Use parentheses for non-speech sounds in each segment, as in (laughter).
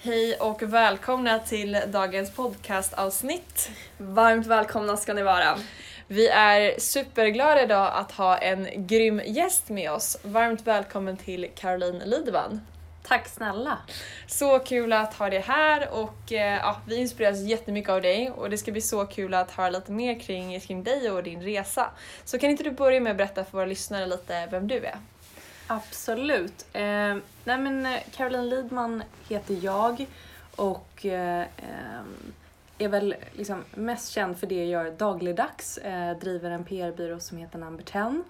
Hej och välkomna till dagens podcastavsnitt. Varmt välkomna ska ni vara. Vi är superglada idag att ha en grym gäst med oss. Varmt välkommen till Caroline Lidman. Tack snälla. Så kul att ha dig här och eh, ja, vi inspireras jättemycket av dig och det ska bli så kul att höra lite mer kring, kring dig och din resa. Så kan inte du börja med att berätta för våra lyssnare lite vem du är? Absolut. Eh, nej men eh, Caroline Lidman heter jag och eh, ehm, är väl liksom mest känd för det jag gör dagligdags. Eh, driver en PR-byrå som heter Number 10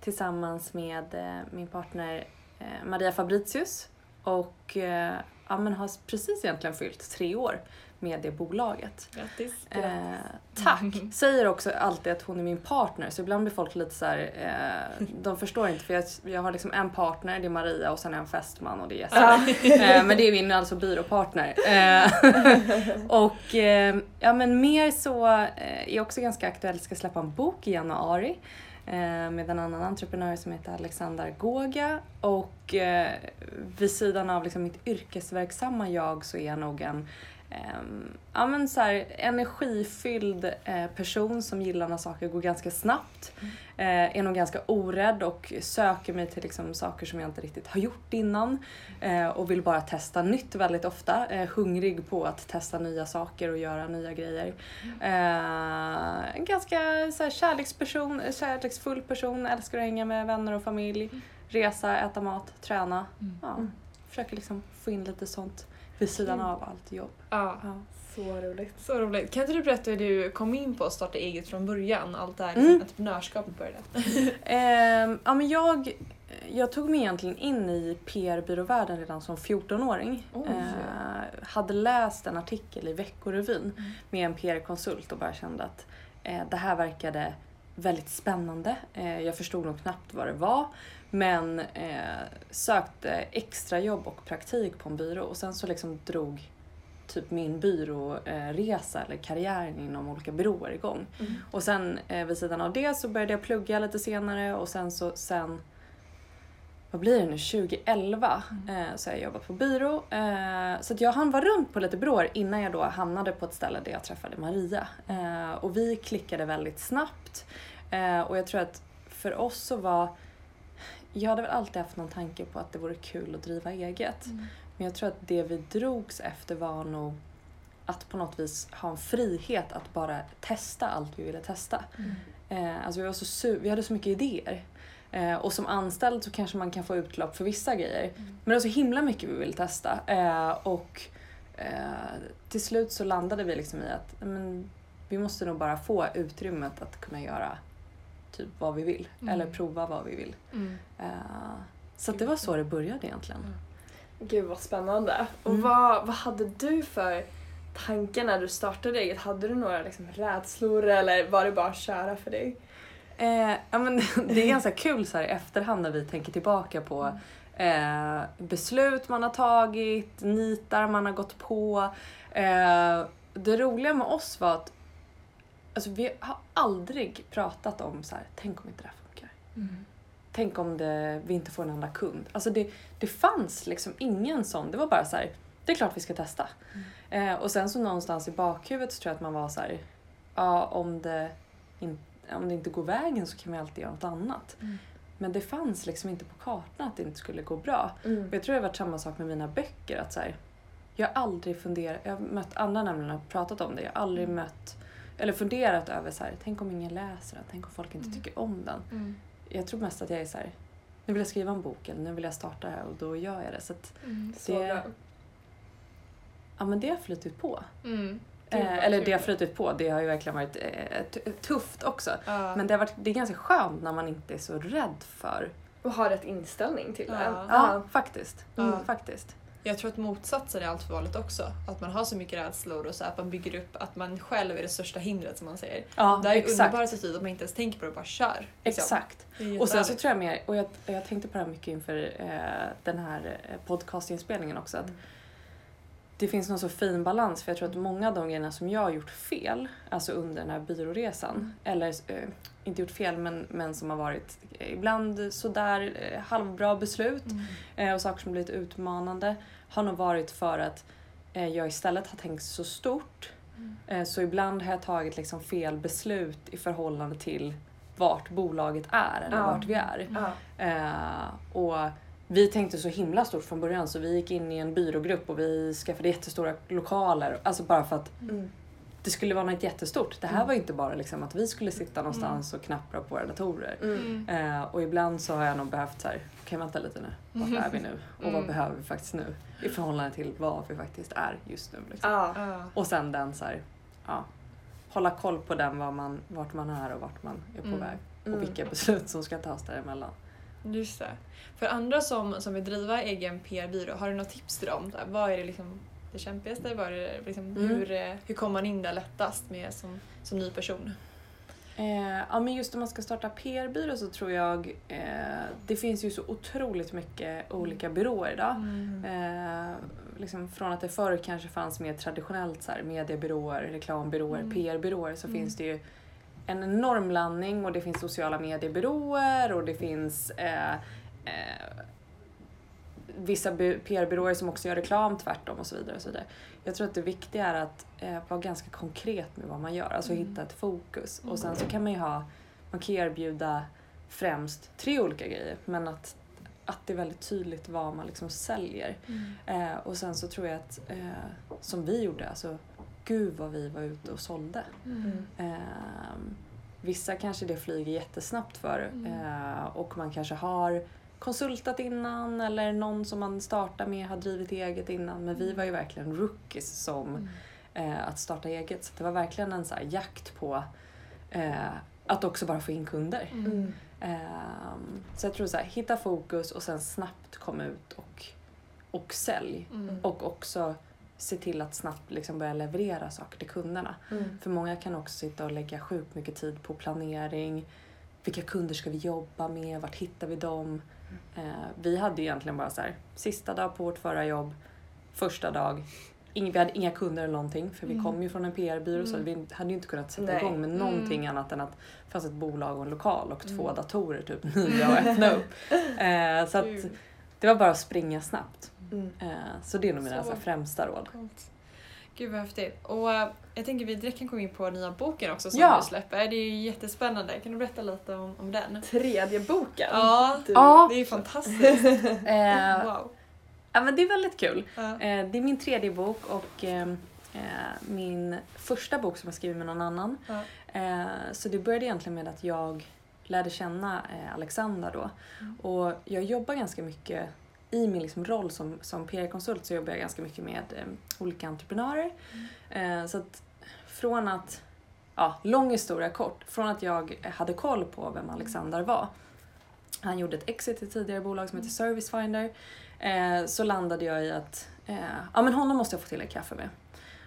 tillsammans med eh, min partner eh, Maria Fabricius och eh, ja, men har precis egentligen fyllt tre år med det bolaget. Grattis! Eh, tack! Säger också alltid att hon är min partner så ibland blir folk lite så här, eh, (laughs) de förstår inte för jag, jag har liksom en partner, det är Maria och sen en fästman och det är Jesper. eh, men det är min alltså byråpartner. Eh, (laughs) och eh, ja men mer så eh, är också ganska aktuell, ska släppa en bok i januari med en annan entreprenör som heter Alexander Goga och eh, vid sidan av liksom mitt yrkesverksamma jag så är jag nog en ja, men så här, energifylld eh, person som gillar när saker går ganska snabbt. Eh, är nog ganska orädd och söker mig till liksom, saker som jag inte riktigt har gjort innan. Eh, och vill bara testa nytt väldigt ofta. Hungrig på att testa nya saker och göra nya grejer. En ganska så här, kärleksperson, kärleksfull person, älskar att hänga med vänner och familj. Resa, äta mat, träna. Ja, försöker liksom få in lite sånt vid sidan av allt jobb. Ja, Ja. så roligt. Så roligt. Kan inte du berätta hur du kom in på att starta eget från början? Allt det här Mm. liksom, entreprenörskapet började. (laughs) Ehm, ja, men jag, jag tog mig egentligen in i PR-byråvärlden redan som 14-åring. Oj. Eh, hade läst en artikel i Veckorevyn Mm. med en PR-konsult och bara kände att eh, det här verkade väldigt spännande. Eh, jag förstod nog knappt vad det var. Men eh, sökte extrajobb och praktik på en byrå och sen så liksom drog typ min byråresa eller karriären inom olika byråer igång. Mm. Och sen eh, vid sidan av det så började jag plugga lite senare och sen så sen vad blir det nu, 2011 eh, så har jag jobbat på byrå. Eh, så att jag hann vara runt på lite byråer innan jag då hamnade på ett ställe där jag träffade Maria. Eh, och vi klickade väldigt snabbt. Eh, och jag tror att för oss så var, jag hade väl alltid haft någon tanke på att det vore kul att driva eget. Men jag tror att det vi drogs efter var nog att på något vis ha en frihet att bara testa allt vi ville testa. Eh, alltså vi, var så su- vi hade så mycket idéer. Eh, och som anställd så kanske man kan få utlopp för vissa grejer. Men det var så himla mycket vi ville testa. Eh, och eh, till slut så landade vi liksom i att men, vi måste nog bara få utrymmet att kunna göra typ vad vi vill. Mm. Eller prova vad vi vill. Mm. Eh, så det var så det började egentligen. Gud vad spännande. Och Mm. vad, vad hade du för tankar när du startade eget? Hade du några liksom, rädslor eller var det bara att köra för dig? Eh, ja, men (laughs) det är ganska kul så här i efterhand när vi tänker tillbaka på eh, beslut man har tagit, nitar man har gått på. Eh, det roliga med oss var att alltså, vi har aldrig pratat om så här, tänk om inte det här funkar. Mm. Tänk om det, vi inte får en enda kund. Alltså det, det fanns liksom ingen sån, det var bara så här, det är klart vi ska testa. Eh, och sen så någonstans i bakhuvudet så tror jag att man var så här, ja om det, in, om det inte går vägen så kan vi alltid göra något annat. Mm. Men det fanns liksom inte på kartan att det inte skulle gå bra. Mm. Och jag tror det har varit samma sak med mina böcker. Att så här, jag har aldrig funderat, jag har mött andra nämligen och pratat om det. Jag har aldrig mött, eller funderat över så här, tänk om ingen läser den, tänk om folk inte Mm. tycker om den. Mm. Jag tror mest att jag är så här, nu vill jag skriva en bok eller nu vill jag starta det här och då gör jag det. Så att, Så Det- bra. ja men det har flutit på. Mm. Eh, eller det har flutit på, det har ju verkligen varit eh, tufft också. Ja. Men det, har varit, det är ganska skönt när man inte är så rädd för... Och ha rätt inställning till det. Ja. Ja, faktiskt. Mm, faktiskt. Jag tror att motsatsen är allt för vanligt också. Att man har så mycket rädslor och så att man bygger upp att man själv är det största hindret som man säger. Ja, det är ju exakt. underbaraste tid att man inte ens tänker på det, bara kör. liksom. Exakt. Är Och sen så tror jag mer, och jag, jag tänkte på det här mycket inför eh, den här eh, podcastinspelningen också, att Mm. Det finns någon så fin balans för jag tror att många av de grejerna som jag har gjort fel, alltså under den här byråresan, eller eh, inte gjort fel men, men som har varit eh, ibland sådär eh, halvbra beslut Mm. eh, och saker som blivit utmanande har nog varit för att eh, jag istället har tänkt så stort. Mm. Eh, så ibland har jag tagit liksom fel beslut i förhållande till vart bolaget är eller Ja. vart vi är. Ja. Eh, och vi tänkte så himla stort från början så vi gick in i en byrågrupp och vi skaffade jättestora lokaler. Alltså bara för att Mm. det skulle vara något jättestort. Det här Mm. var inte bara liksom att vi skulle sitta någonstans och knappra på våra datorer. Mm. Eh, och ibland så har jag nog behövt så här, okej vänta lite nu, vart är vi nu? Och vad Mm. behöver vi faktiskt nu? I förhållande till vad vi faktiskt är just nu. Liksom. Ja. Och sen den så här, ja, hålla koll på den, var man, vart man är och vart man är på Mm. väg. Mm. Och vilka beslut som ska tas däremellan. Just det. För andra som, som vill driva egen PR-byrå, har du något tips till dem? Här, Vad är det liksom det kämpigaste? Vad är det liksom, Mm. hur, eh, hur kommer man in där lättast med som, som ny person? Eh, ja men just om man ska starta PR-byrå så tror jag eh, det finns ju så otroligt mycket olika byråer idag. Eh, liksom från att det förr kanske fanns mer traditionellt så här, mediebyråer, reklambyråer, Mm. PR-byråer så Mm. finns det ju en enorm blandning och det finns sociala mediebyråer och det finns eh, eh, vissa by- PR-byråer som också gör reklam tvärtom och så vidare. Och så vidare. Jag tror att det viktiga är att eh, vara ganska konkret med vad man gör, alltså Mm. hitta ett fokus. Mm. Och sen så kan man ju ha, man kan ju erbjuda främst tre olika grejer men att, att det är väldigt tydligt vad man liksom säljer. Eh, och sen så tror jag att, eh, som vi gjorde, alltså gud vad vi var ute och sålde. Mm. Ehm, vissa kanske det flyger jättesnabbt för Mm. eh, och man kanske har konsultat innan eller någon som man startar med har drivit eget innan. Men vi var ju verkligen rookies som Mm. eh, att starta eget. Så det var verkligen en så här jakt på eh, att också bara få in kunder. Mm. Ehm, så jag tror så här, hitta fokus och sen snabbt komma ut och, och sälj. Mm. Och också se till att snabbt liksom börja leverera saker till kunderna. Mm. För många kan också sitta och lägga sjukt mycket tid på planering. Vilka kunder ska vi jobba med? Vart hittar vi dem? Eh, vi hade egentligen bara så här, sista dag på vårt förra jobb, första dag. Ing, vi hade inga kunder eller någonting för vi Mm. kom ju från en PR-byrå så Mm. vi hade ju inte kunnat sätta Nej. igång med Mm. någonting annat än att det fanns ett bolag och en lokal och två Mm. datorer typ (laughs) nya och öppna upp. (laughs) Eh, så att det var bara att springa snabbt. Mm. Eh, så det är nog mina Så- främsta råd. Coolt. Gud vad häftigt. Och eh, jag tänker vi direkt kan komma in på nya boken också som Ja. du släpper. Det är ju jättespännande. Kan du berätta lite om, om den? Tredje boken. Ja. Du. Ja. Det är ju fantastiskt. (laughs) Eh, Wow. ja, men det är väldigt kul. Ja. Det är min tredje bok och eh, eh, min första bok som jag skrivit med någon annan. Ja. Så det började egentligen med att jag lärde känna Alexandra då. Mm. Och jag jobbar ganska mycket i min liksom roll som, som PR-konsult så jobbar jag ganska mycket med eh, olika entreprenörer. Eh, så att från att, ja, lång historia kort, från att jag hade koll på vem Alexander var. Han gjorde ett exit i ett tidigare bolag som heter Servicefinder. Eh, så landade jag i att eh, ja, men honom måste jag få till ett kaffe med.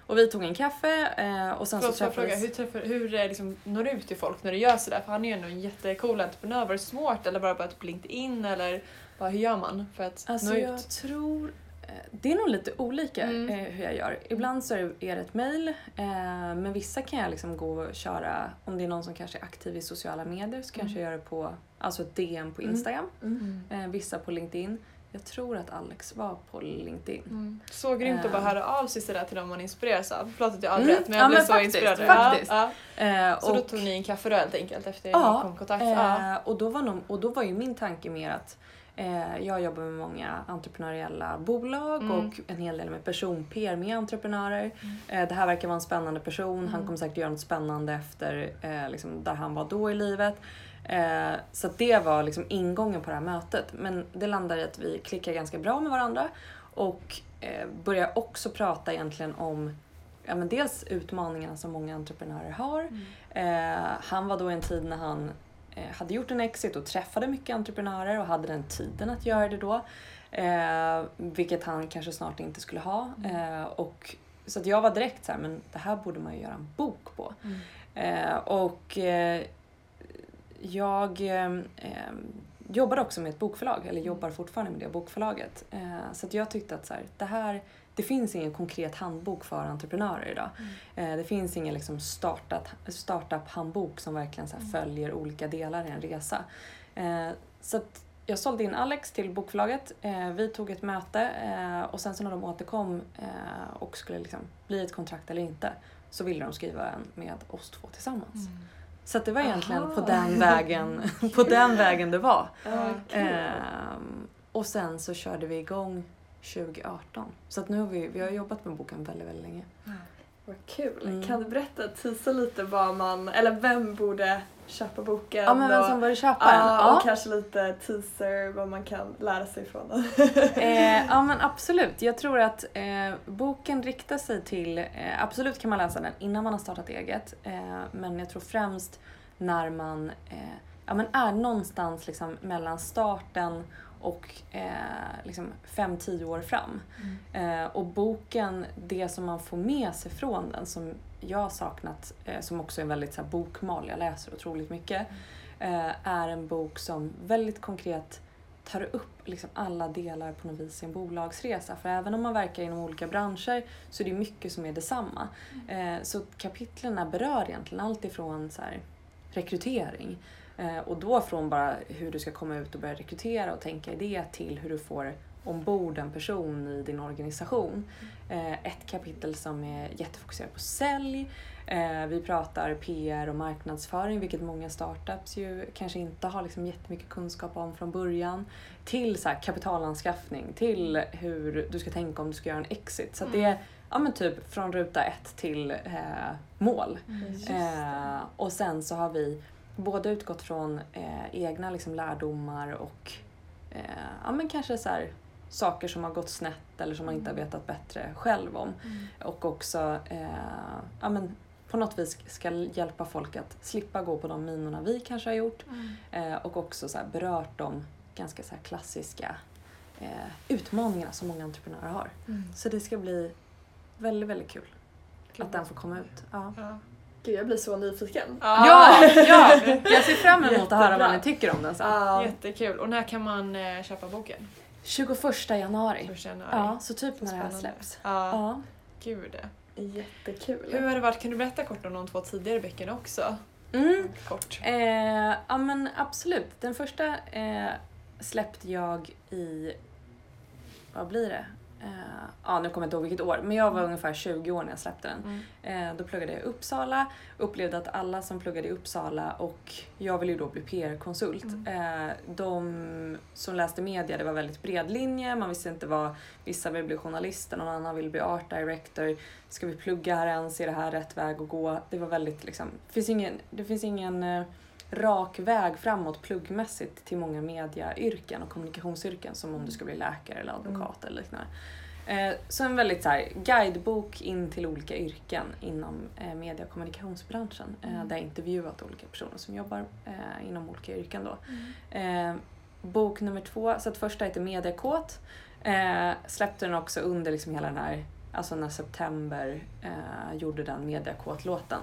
Och vi tog en kaffe eh, och sen Förlåt, så jag fråga, träffades... hur, träffar, hur eh, liksom, når du ut till folk när du gör sådär? För han är ju ändå en jättecool entreprenör. Var det svårt eller bara på ett LinkedIn eller bara, hur gör man för att Alltså nå jag ut? tror... eh, Det är nog lite olika Mm. eh, hur jag gör. Ibland så är det ett mail, eh, men vissa kan jag liksom gå och köra, om det är någon som kanske är aktiv i sociala medier så kanske Mm. jag gör det på alltså ett DM på Mm. Instagram, Mm. vissa på LinkedIn. Jag tror att Alex var på LinkedIn. Mm. Så grymt att bara höra av sig sådär till dem man inspireras av. Förlåt att jag avbröt Mm. men jag Ja, blev men så faktiskt, inspirerad. faktiskt. Ja, ja. Så då och- tog ni en kaffe då helt enkelt efter Ja, ni kom i kontakt? Ja. Och, då var nog, och då var ju min tanke mer att jag jobbar med många entreprenöriella bolag Mm. och en hel del med person-PR med entreprenörer. Eh, det här verkar vara en spännande person, han Mm. kommer säkert göra något spännande efter eh, liksom, där han var då i livet. Eh, så det var liksom ingången på det här mötet. Men det landade i att vi klickar ganska bra med varandra och eh, börjar också prata egentligen om ja, men dels utmaningarna som många entreprenörer har Mm. Eh, han var då i en tid när han eh, hade gjort en exit och träffade mycket entreprenörer och hade den tiden att göra det då. Eh, vilket han kanske snart inte skulle ha. Eh, och, så att jag var direkt så här, men det här borde man ju göra en bok på. Mm. Eh, och eh, jag eh, eh, jobbade också med ett bokförlag, eller jobbar fortfarande med det bokförlaget. Eh, så att jag tyckte att så här, det här det finns ingen konkret handbok för entreprenörer idag. Eh, det finns ingen liksom startup-handbok som verkligen så Mm. följer olika delar i en resa. Eh, så jag sålde in Alex till bokförlaget. Eh, vi tog ett möte och sen så när de återkom och skulle liksom bli ett kontrakt eller inte så ville de skriva en med oss två tillsammans. Mm. Så det var egentligen Aha. på den vägen, (laughs) på den vägen det var. Kul. Ehm, och sen så körde vi igång 2018. Så att nu har vi, vi har jobbat med boken väldigt, väldigt länge. Vad kul. Mm. Kan du berätta, tisa lite vad man, eller vem borde köpa boken? Ja men vem som började köpa den? Ja, och kanske lite teaser vad man kan lära sig från den. Eh, (laughs) ja men absolut. Jag tror att eh, boken riktar sig till, eh, absolut kan man läsa den innan man har startat eget. Eh, men jag tror främst när man eh, ja, men är någonstans liksom mellan starten och eh, liksom 5-10 år fram. Eh, och boken, det som man får med sig från den som jag har saknat, eh, som också är en väldigt så här, bokmal, jag läser otroligt mycket, eh, är en bok som väldigt konkret tar upp liksom alla delar på något vis i en bolagsresa. För även om man verkar inom olika branscher så är det mycket som är detsamma. Eh, så kapitlerna berör egentligen allt ifrån så här, rekrytering eh, och då från bara hur du ska komma ut och börja rekrytera och tänka i det till hur du får ombord en person i din organisation. Eh, ett kapitel som är jättefokuserat på sälj. Eh, vi pratar PR och marknadsföring, vilket många startups ju kanske inte har liksom jättemycket kunskap om från början. Till så här, kapitalanskaffning, till hur du ska tänka om du ska göra en exit. Så att det är ja, men typ från ruta ett till eh, mål. Eh, och sen så har vi både utgått från eh, egna liksom, lärdomar och eh, ja, men kanske så här, saker som har gått snett eller som man inte har vetat bättre själv om. Och också eh, ja, men på något vis ska hjälpa folk att slippa gå på de minorna vi kanske har gjort. Eh, och också så här, berört de ganska så klassiska utmaningarna som många entreprenörer har. Så det ska bli väldigt, väldigt kul att den får komma ut. Ja. Ja. Gud, jag blir så nyfiken. Ja, ja! (laughs) Jag ser fram emot att höra Jättebra. vad ni tycker om den sen. Ja. Jättekul. Och när kan man eh, köpa boken? 21 januari. Första januari. Ja, så typ när det här Spännande. släpps. Ja, Ja. gud. Jättekul. Hur har det varit? Kan du berätta kort om de två tidigare böckerna också? Mm. Kort. Eh, ja men absolut. Den första eh, släppte jag i, vad blir det? Eh, ja nu kommer jag inte ihåg vilket år, men jag var ungefär 20 år när jag släppte den. Mm. Eh, då pluggade jag i Uppsala, upplevde att alla som pluggade i Uppsala och jag ville ju då bli PR-konsult. Eh, de som läste media, det var väldigt bred linje, man visste inte vad, vissa vill bli journalister, någon annan vill bli art director. Ska vi plugga här ens? Är det här rätt väg att gå? Det var väldigt liksom, det finns ingen, det finns ingen eh, rak väg framåt pluggmässigt till många mediayrken och kommunikationsyrken som om du ska bli läkare eller advokat eller liknande. Eh, Så en väldigt så här, guidebok in till olika yrken inom eh, media och kommunikationsbranschen. Eh, Där jag intervjuat olika personer som jobbar inom olika yrken. Då. Eh, bok nummer två, så att första heter Mediakåt. Släppte den också under liksom hela den här, alltså när September eh, gjorde den Mediakåt-låten.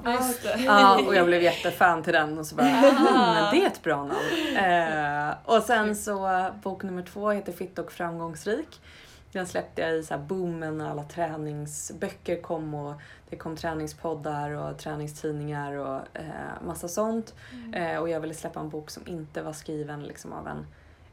Ja, och jag blev jättefan till den och så bara, mm, men det är ett bra namn. Eh, och sen så bok nummer två heter Fitt och framgångsrik. Den släppte jag i så boomen när alla träningsböcker kom och det kom träningspoddar och träningstidningar och eh, massa sånt. Eh, och jag ville släppa en bok som inte var skriven liksom av en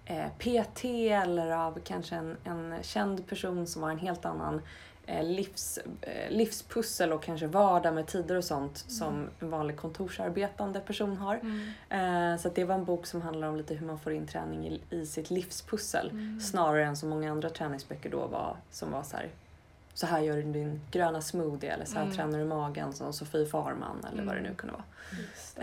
eh, PT eller av kanske en, en känd person som har en helt annan livs, eh, livspussel och kanske vardag med tider och sånt som en vanlig kontorsarbetande person har. Eh, så det var en bok som handlar om lite hur man får in träning i, i sitt livspussel snarare än som många andra träningsböcker då var som var så här så här gör du din gröna smoothie eller så här Mm. tränar du magen som Sofie Farman eller vad det nu kunde vara.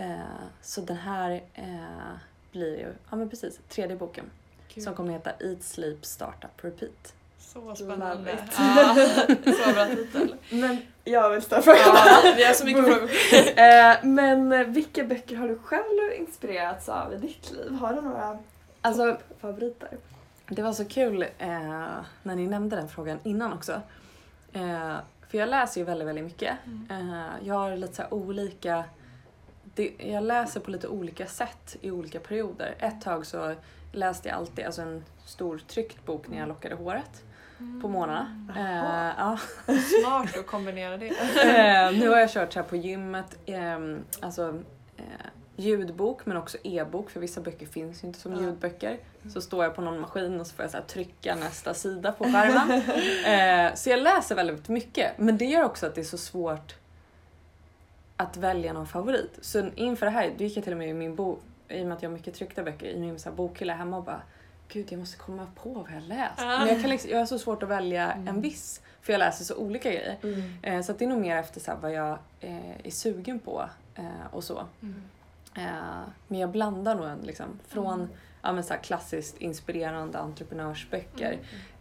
Eh, så den här eh, blir ju, ja men precis, tredje boken Kul. som kommer heta Eat, Sleep, Startup, Repeat. Så spännande. Ja, så bra titel. Men jag vill ställa frågan. Ja, vi har så mycket frågor. (laughs) Eh, Men eh, vilka böcker har du själv inspirerats av i ditt liv? Har du några Alltså, favoriter? det var så kul eh, när ni nämnde den frågan innan också. Eh, för jag läser ju väldigt, väldigt mycket. Eh, jag har lite så här olika... Det, jag läser på lite olika sätt i olika perioder. Ett tag så läste jag alltid alltså en stor tryckt bok när jag lockade håret på morgnarna. Eh, ja. Smart att kombinera det. (laughs) Eh, nu har jag kört så här på gymmet, ehm, alltså eh, ljudbok men också e-bok för vissa böcker finns ju inte som ljudböcker. Så står jag på någon maskin och så får jag så trycka nästa sida på skärmen. (laughs) eh, så jag läser väldigt mycket men det gör också att det är så svårt att välja någon favorit. Så inför det här, då gick jag till och med i min bok, i och med att jag har mycket tryckta böcker, i min så bokhylla hemma och bara Gud, jag måste komma på vad jag läst. Ah. Men jag, kan liksom, jag har så svårt att välja en Mm. viss, för jag läser så olika grejer. Mm. Eh, så att det är nog mer efter så här, vad jag eh, är sugen på eh, och så. Mm. Eh, men jag blandar nog en, liksom, från Mm. ja, men så här, klassiskt inspirerande entreprenörsböcker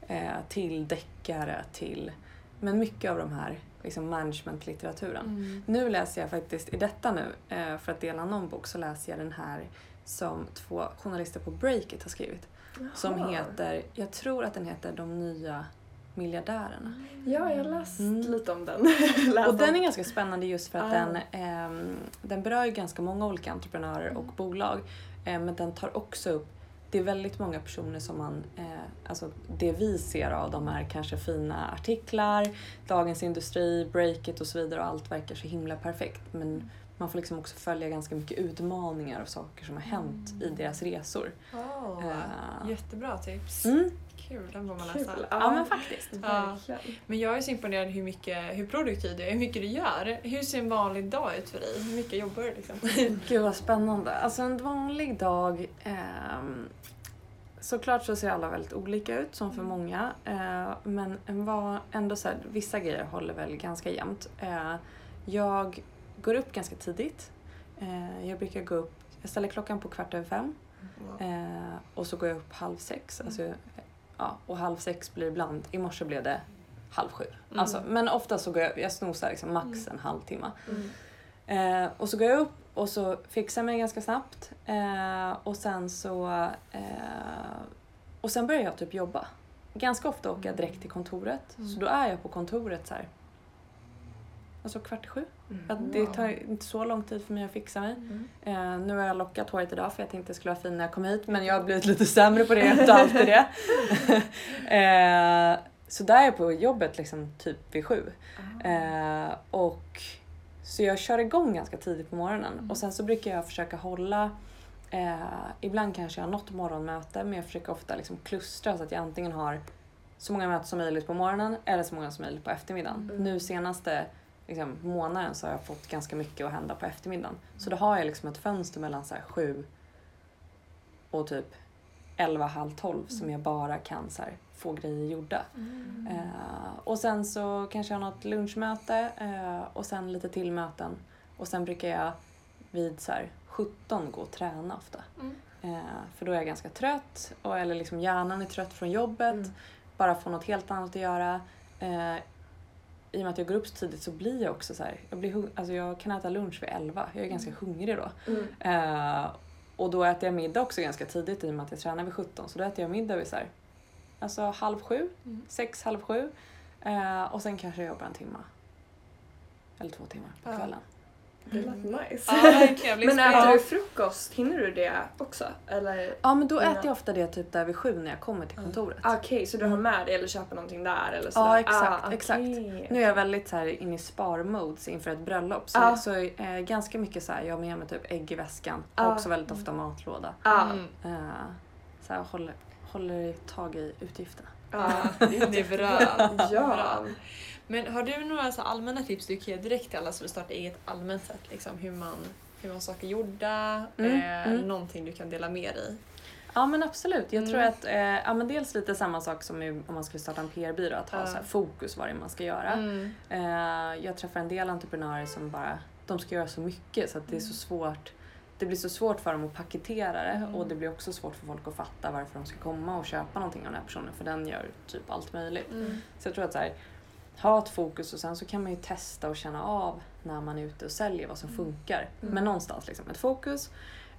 Mm. eh, till deckare till men mycket av de här liksom, managementlitteraturen. Mm. Nu läser jag faktiskt, i detta nu, eh, för att dela någon bok, så läser jag den här som två journalister på Breakit har skrivit. Som Jaha. heter, jag tror att den heter De nya miljardärerna. Ja, jag har läst Mm. lite om den. (laughs) Och den är ganska spännande just för att Ah. den, ehm, den berör ju ganska många olika entreprenörer och bolag. Eh, men den tar också upp, det är väldigt många personer som man, eh, alltså det vi ser av dem är kanske fina artiklar, Dagens Industri, Breakit och så vidare och allt verkar så himla perfekt. Men man får liksom också följa ganska mycket utmaningar och saker som har hänt i deras resor. Åh, Eh. Jättebra tips. Mm. Kul, den får man Kul. läsa. Ja men faktiskt. Verkligen. Men jag är så imponerad hur, mycket, hur produktiv du är, hur mycket du gör. Hur ser en vanlig dag ut för dig? Hur mycket jobbar du liksom? (laughs) Gud vad spännande. Alltså en vanlig dag ehm, Såklart så ser alla väldigt olika ut som för många. Eh, men en var ändå så här, vissa grejer håller väl ganska jämnt. Eh, jag går upp ganska tidigt. Eh, jag brukar gå upp, jag ställer klockan på kvart över fem. Eh, och så går jag upp halv sex. Alltså, eh, ja, och halv sex blir ibland, i morse blev det halv sju. Mm. Alltså, men ofta så går jag, jag snosar liksom max en halvtimme. Mm. Eh, och så går jag upp och så fixar jag mig ganska snabbt. Eh, och sen så... Eh, och sen börjar jag typ jobba. Ganska ofta åker jag direkt till kontoret. Mm. Så då är jag på kontoret så här. Alltså kvart i sju. Att det tar inte så lång tid för mig att fixa mig. Mm. Eh, nu har jag lockat håret idag för jag tänkte jag skulle vara fin när jag kom hit men jag har blivit lite sämre på det efter alltid det. (laughs) eh, så där är jag på jobbet liksom typ vid sju. Eh, och så jag kör igång ganska tidigt på morgonen och sen så brukar jag försöka hålla eh, ibland kanske jag har något morgonmöte men jag försöker ofta liksom klustra så att jag antingen har så många möten som möjligt på morgonen eller så många som möjligt på eftermiddagen. Mm. Nu senaste liksom, månaden så har jag fått ganska mycket att hända på eftermiddagen. Så då har jag liksom ett fönster mellan så här sju och typ 11, halv 12 som jag bara kan så här, få grejer gjorda. Mm. Eh, och sen så kanske jag har något lunchmöte eh, och sen lite till möten. Och sen brukar jag vid så här 17 gå och träna ofta. Mm. Eh, för då är jag ganska trött, och, eller liksom hjärnan är trött från jobbet. Mm. Bara få något helt annat att göra. I och med att jag går upp så tidigt så blir jag också så här, jag, blir hung- alltså jag kan äta lunch vid 11, jag är ganska hungrig då. Mm. Eh, och då äter jag middag också ganska tidigt i och med att jag tränar vid 17. Så då äter jag middag vid så här, alltså halv sju, Mm. sex, halv sju. Eh, och sen kanske jag jobbar en timme. Eller två timmar på Ja. Det lät nice. Ja, verkligen. (laughs) Men äter du frukost? Hinner du det också? Eller? Ja men då Innan. äter jag ofta det typ där vid sju när jag kommer till Mm. kontoret. Okej, så du har med det eller köper någonting där eller sådär? Ja, exakt, Ah, exakt. Nu är jag väldigt så här inne i sparmodes inför ett bröllop. Så, Ja. så eh, ganska mycket så här, jag har med mig typ ägg i väskan. Har också väldigt ofta matlåda. Ja, Mm. Eh, så här, håller, håller tag i utgifterna. ja. Ja, (laughs) det är bra. Ja. Men har du några så allmänna tips du kan ge direkt till alla som vill starta eget allmänt sett? Liksom, hur, man, hur man saker gjorda? Mm, eh, mm. Någonting du kan dela med dig? Ja men absolut. Jag Mm. tror att eh, ja, men dels lite samma sak som om man skulle starta en PR-byrå. Att ha Ja. så här, fokus vad det är man ska göra. Mm. Eh, jag träffar en del entreprenörer som bara de ska göra så mycket så att det är så svårt det blir så svårt för dem att paketera det Mm. och det blir också svårt för folk att fatta varför de ska komma och köpa någonting av den här personen för den gör typ allt möjligt. Mm. Så jag tror att så här, ha ett fokus och sen så kan man ju testa och känna av när man är ute och säljer vad som funkar. Mm. Men någonstans liksom ett fokus.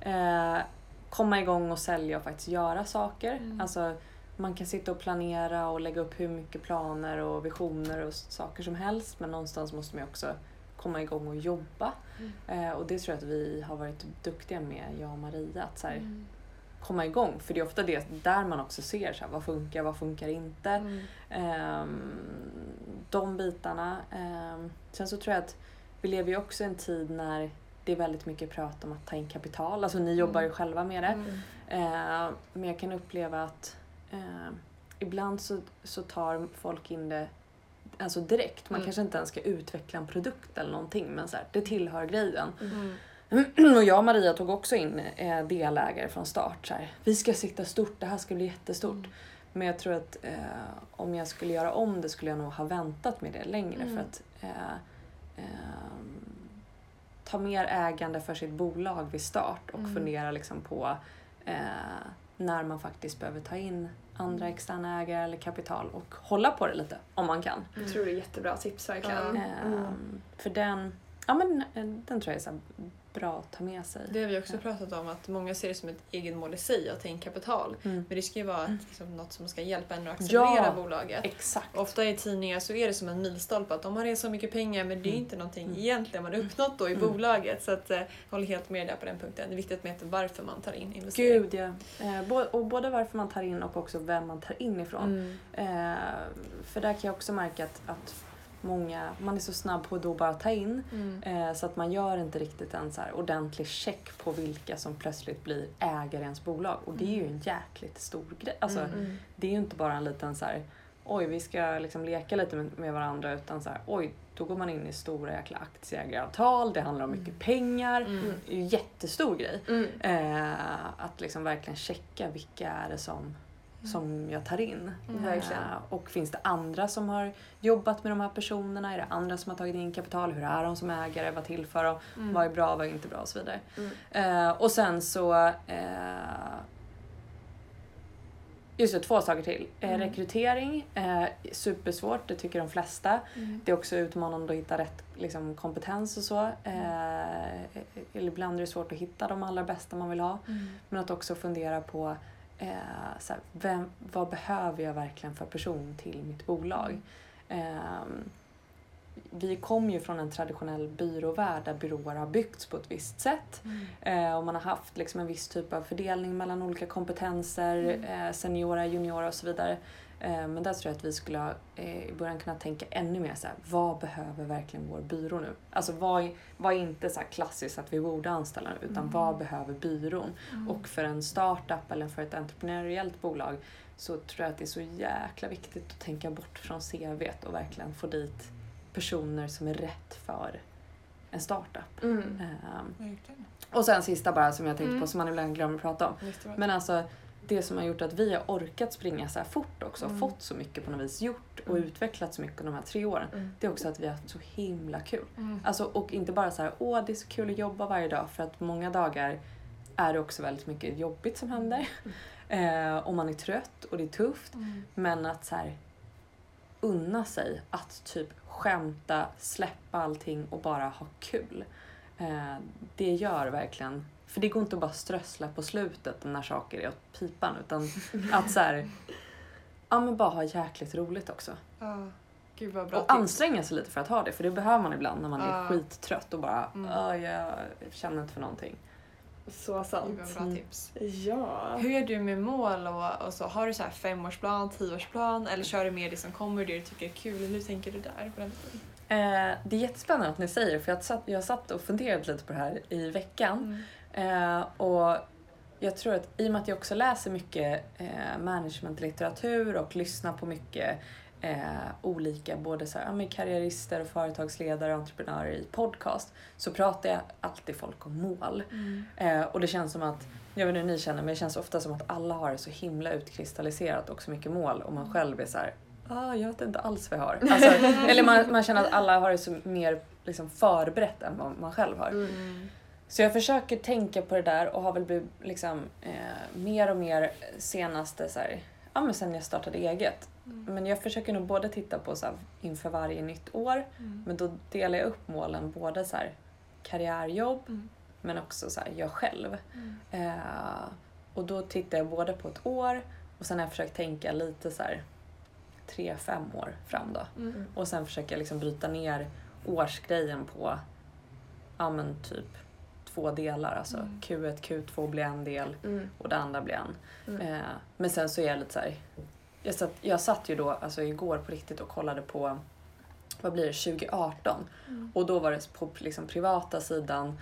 Eh, komma igång och sälja och faktiskt göra saker. Mm. Alltså, man kan sitta och planera och lägga upp hur mycket planer och visioner och saker som helst men någonstans måste man ju också komma igång och jobba. Mm. Eh, och det tror jag att vi har varit duktiga med, jag och Maria. Att så här, Mm. Komma igång. För det är ofta det där man också ser så här, vad funkar, vad funkar inte. Mm. Ehm, de bitarna. Ehm, sen så tror jag att vi lever ju också i en tid när det är väldigt mycket prat om att ta in kapital. Alltså ni jobbar ju själva med det. Mm. Eh, men jag kan uppleva att eh, ibland så, så tar folk in det alltså direkt. Man Mm. kanske inte ens ska utveckla en produkt eller någonting men så här, det tillhör grejen. Mm. (clears throat) Och jag och Maria tog också in eh, delägare från start. Så här, vi ska sikta stort, det här ska bli jättestort. Mm. Men jag tror att eh, om jag skulle göra om det skulle jag nog ha väntat med det längre Mm. för att eh, ehm, ta mer ägande för sitt bolag vid start och Mm. fundera liksom på eh, när man faktiskt behöver ta in andra Mm. externa ägare eller kapital och hålla på det lite om man kan. Jag tror det är jättebra tips verkligen. Mm. För den, ja, men, eh, den tror jag är så här bra att ta med sig. Det har vi också pratat om att många ser det som ett egenmål i sig att ta in kapital. Mm. Men det ska ju vara ett, liksom, något som ska hjälpa en att accelerera Ja. bolaget. Exakt. Ofta i tidningar så är det som en milstolpe att de har så mycket pengar men det är Mm. inte någonting Mm. egentligen man har uppnått då i Mm. bolaget. Så att, eh, håller helt med där på den punkten. Det är viktigt att veta varför man tar in investering. Gud ja. Eh, och både varför man tar in och också vem man tar in ifrån. Mm. Eh, för där kan jag också märka att, att många, man är så snabb på att då bara ta in. Mm. Eh, så att man gör inte riktigt en så ordentlig check på vilka som plötsligt blir ägare i ens bolag. Och det är ju en jäkligt stor grej. Alltså, Mm. Mm. Det är ju inte bara en liten så här, oj vi ska liksom leka lite med, med varandra utan så här, oj då går man in i stora jäkla aktieägaravtal, det handlar om mycket Mm. pengar. Mm. Det är ju en jättestor grej. Mm. Eh, att liksom verkligen checka vilka är det som, som jag tar in. Mm. Verkligen. Eh, och finns det andra som har jobbat med de här personerna? Är det andra som har tagit in kapital? Hur är de som ägare? Vad tillför de? Mm. Vad är bra? Vad är inte bra? Och så vidare. Mm. Eh, och sen så... Eh, just det, två saker till. Eh, Mm. Rekrytering, eh, supersvårt, det tycker de flesta. Mm. Det är också utmanande att hitta rätt liksom, kompetens och så. Eh, eller ibland är det svårt att hitta de allra bästa man vill ha. Mm. Men att också fundera på eh, så här, vem, vad behöver jag verkligen för person till mitt bolag? Ehm, vi kom ju från en traditionell byråvärld där byråer har byggts på ett visst sätt. Mm. Eh, och man har haft liksom en viss typ av fördelning mellan olika kompetenser, Mm. eh, seniora, juniora och så vidare. Eh, men där tror jag att vi skulle ha, eh, i början kunna tänka ännu mer så här, vad behöver verkligen vår byrå nu? Alltså vad, är- vad är inte så klassiskt att vi borde anställa utan Mm. vad behöver byrån? Mm. Och för en startup eller för ett entreprenöriellt bolag så tror jag att det är så jäkla viktigt att tänka bort från CVt och verkligen få dit personer som är rätt för en startup. Mm. Verkligen. och sen sista bara som jag tänkte Mm. på som man ibland glömmer att prata om. Men alltså det som har gjort att vi har orkat springa så här fort också, Mm. fått så mycket på något vis gjort och Mm. utvecklat så mycket de här tre åren. Mm. Det är också att vi har haft så himla kul. Mm. Alltså, och inte bara så här, åh det är så kul att jobba varje dag för att många dagar är det också väldigt mycket jobbigt som händer. Eh, och man är trött och det är tufft. Mm. Men att så här, unna sig att typ skämta, släppa allting och bara ha kul. Eh, det gör verkligen, för det går inte att bara strössla på slutet när saker är åt pipan utan att så här, ja men bara ha jäkligt roligt också. Ja. Gud vad bra Och tips. anstränga sig lite för att ha det för det behöver man ibland när man är Ja. skittrött och bara Mm. "Ah, jag känner inte för någonting. Så Gud sant. vad bra Mm. tips. Ja. Hur är du med mål och, och så? Har du så här femårsplan, tioårsplan eller kör du mer det som kommer, det du tycker är kul? Hur tänker du där? På den? Eh, det är jättespännande att ni säger det för jag satt, jag satt och funderade lite på det här i veckan. Eh, och jag tror att i och med att jag också läser mycket eh, managementlitteratur och lyssnar på mycket eh, olika både så här, ja, karriärister, och företagsledare och entreprenörer i podcast så pratar jag alltid folk om mål. Mm. Eh, och det känns som att, jag vet inte hur ni känner, men det känns ofta som att alla har det så himla utkristalliserat och så mycket mål och man själv är så här, ah, jag vet inte alls vad jag har. (laughs) Alltså, eller man, man känner att alla har det så mer liksom, förberett än vad man själv har. Mm. Så jag försöker tänka på det där och har väl blivit liksom, eh, mer och mer senaste, så här, ja, men sen jag startade eget. Mm. Men jag försöker nog både titta på så här, inför varje nytt år, Mm. men då delar jag upp målen både så här, karriärjobb Mm. men också så här, jag själv. Mm. Eh, och då tittar jag både på ett år och sen har jag försökt tänka lite så här tre, fem år fram då. Mm. Och sen försöker jag liksom bryta ner årsgrejen på ja men typ två delar. Alltså Mm. Q1, Q2 blir en del Mm. och det andra blir en. Mm. Eh, men sen så är jag lite så här. Jag satt, jag satt ju då alltså igår på riktigt och kollade på vad blir det, 2018. Mm. Och då var det på liksom privata sidan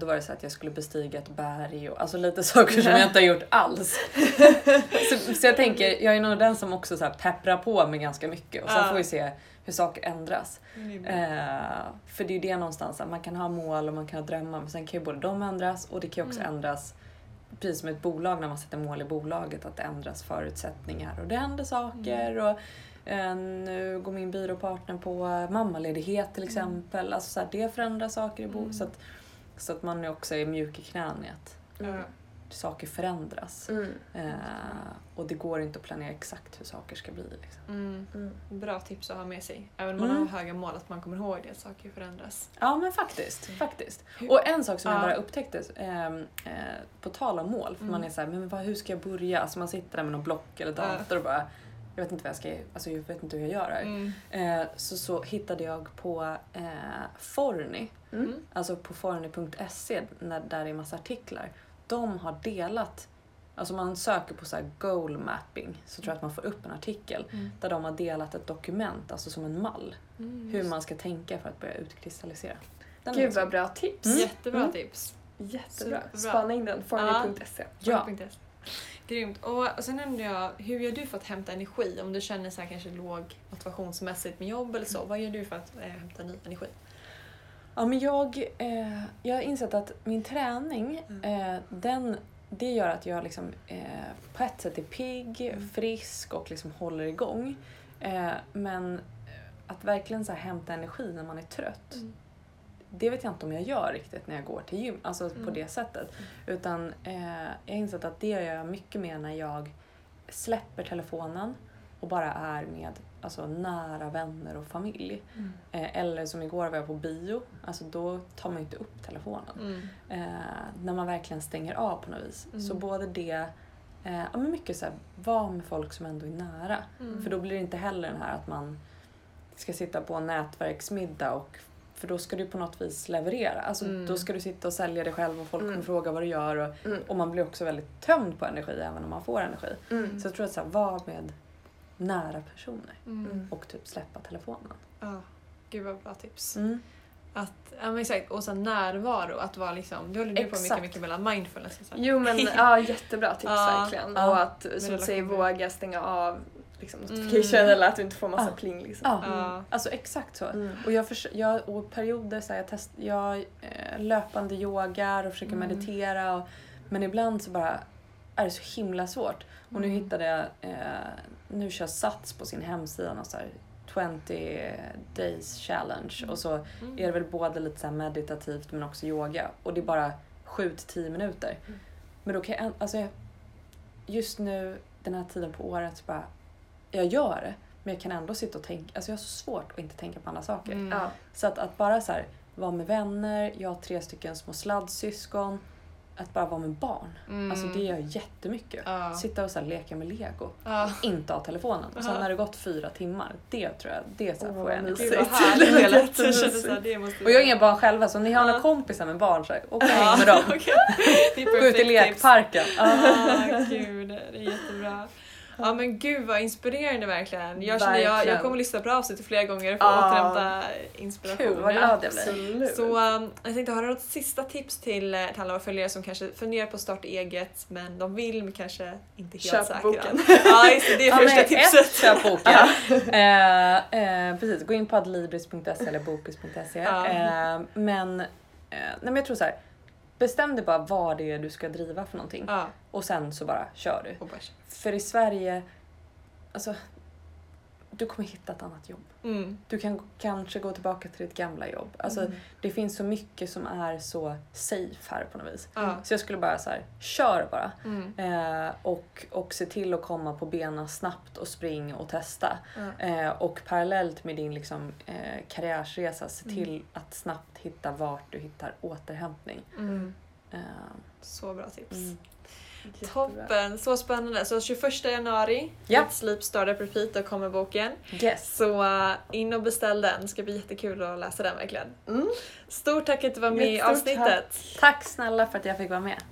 då var det så att jag skulle bestiga ett berg och alltså lite (laughs) saker som jag inte har gjort alls. (laughs) så, så jag tänker, jag är nog den som också så här pepprar på med ganska mycket och sen Ja. får vi se hur saker ändras. Mm. Eh, för det är ju det någonstans, att man kan ha mål och man kan ha drömmar men sen kan ju både de ändras och det kan ju också Mm. ändras precis som ett bolag när man sätter mål i bolaget att det ändras förutsättningar och det händer saker. Och, eh, nu går min byråpartner på mammaledighet till exempel. Alltså så här, det förändrar saker i bo- Mm. så, att, så att man också är mjuk i knän i att Mm. saker förändras. Mm. Eh, och det går inte att planera exakt hur saker ska bli. Liksom. Mm. Mm. Bra tips att ha med sig. Även om man Mm. har höga mål, att man kommer ihåg det, att saker förändras. Ja men faktiskt. faktiskt. Och en sak som jag Ja. bara upptäckte, ehm, eh, på tal om mål, för Mm. man är såhär, men vad, hur ska jag börja? Alltså man sitter där med någon block eller Ja. dator och bara, jag vet inte vad jag ska, alltså jag vet inte hur jag gör här. Mm. Eh, så, så hittade jag på eh, Forny, Mm. alltså på forny.se när, där det är massa artiklar. De har delat, alltså man söker på så här goal mapping så tror jag att man får upp en artikel Mm. där de har delat ett dokument, alltså som en mall, Mm. hur man ska tänka för att börja utkristallisera. Den är Gud vad bra tips. Mm. Jättebra Mm. tips. Jättebra. Superbra. Spana in den. Forny.se. Ja. Forny.se. Grymt. Och sen undrar jag, hur gör du för att hämta energi? Om du känner så här kanske låg motivationsmässigt med jobb eller så, vad gör du för att eh, hämta ny energi? Ja, men jag, eh, jag har insett att min träning, eh, den, det gör att jag liksom, eh, på ett sätt är pigg, Mm. frisk och liksom håller igång. Eh, men eh, att verkligen så här hämta energi när man är trött, Mm. det vet jag inte om jag gör riktigt när jag går till gym, alltså på Mm. det sättet. Utan eh, jag har insett att det gör jag mycket mer när jag släpper telefonen och bara är med alltså, nära vänner och familj. Mm. Eh, eller som igår var jag på bio, alltså då tar man ju inte upp telefonen. Mm. Eh, när man verkligen stänger av på något vis. Mm. Så både det, eh, ja men mycket så här, vara med folk som ändå är nära. Mm. För då blir det inte heller den här att man ska sitta på en nätverksmiddag och för då ska du på något vis leverera. Alltså Mm. då ska du sitta och sälja dig själv och folk Mm. kommer fråga vad du gör och, Mm. och man blir också väldigt tömd på energi även om man får energi. Mm. Så jag tror att så här, vara med nära personer Mm. Mm. och typ släppa telefonen. Ja, gud vad bra tips. Mm. Att, ja men exakt, och sen närvaro, att vara liksom, du håller du på mycket, Exakt. mycket mellan mindfulness och så. Jo men (laughs) ja, jättebra tips Ja. verkligen. Ja. Och att som du säger våga stänga av liksom, notification Mm. eller att du inte får massa Ja. pling liksom. Ja. Ja. Alltså exakt så. Mm. Och, jag förs- jag, och perioder så här, jag, test, jag eh, löpande yogar och försöker Mm. meditera. Och, men ibland så bara är det så himla svårt. Och nu Mm. hittade jag, eh, nu kör Sats på sin hemsida någon så här 20 days challenge. Och så Mm. är det väl både lite så här meditativt men också yoga. Och det är bara 7-10 minuter. Mm. Men då kan jag, alltså jag, just nu den här tiden på året så bara, jag gör det. Men jag kan ändå sitta och tänka, alltså jag har så svårt att inte tänka på andra saker. Mm. Ja. Så att, att bara så här, vara med vänner, jag har tre stycken små sladdsyskon. Att bara vara med barn. Mm. Alltså det gör jättemycket. Ja. Sitta och så leka med lego. Ja. Inte ha telefonen. Och sen när det gått fyra timmar, det tror jag, det så här Åh, får jag energi. Måste Och jag har inga barn själva så om ni har Ja. några kompisar med barn så här, åk och häng med dem. (laughs) Gå ut i lekparken. Ah, gud, det är jättebra. Ja men gud vad inspirerande verkligen. Jag, känner, jag, jag kommer lyssna på avsnittet flera gånger för att Ah. återhämta inspiration. Kul, vad glad jag blir. Så um, jag tänkte, har du något sista tips till, eh, till alla våra följare som kanske funderar på att starta eget men de vill men kanske inte helt Köp säkra? boken. (laughs) Ja just det, det är Ja, första tipset. Ett, köp boken. (laughs) eh, eh, precis, gå in på adlibris.se eller bokus.se. Eh, men, nej, men jag tror så här. Bestäm dig bara vad det är du ska driva för någonting Ja, och sen så bara kör du. och bärs. För i Sverige, alltså du kommer hitta ett annat jobb. Mm. Du kan kanske gå tillbaka till ditt gamla jobb. Alltså, Mm. Det finns så mycket som är så safe här på något vis. Ja. Så jag skulle bara så här, kör bara. Mm. Eh, och, och se till att komma på benen snabbt och spring och testa. Eh, och parallellt med din liksom, eh, karriärsresa, se Mm. till att snabbt hitta vart du hittar återhämtning. Mm. Eh, Så bra tips. Toppen, så spännande. Så 21 januari, Ja. Eat Sleep Startup Repeat, då kommer boken. Yes! Så uh, in och beställ den, det ska bli jättekul att läsa den verkligen. Mm. Stort tack att du var med i avsnittet. Tack snälla för att jag fick vara med.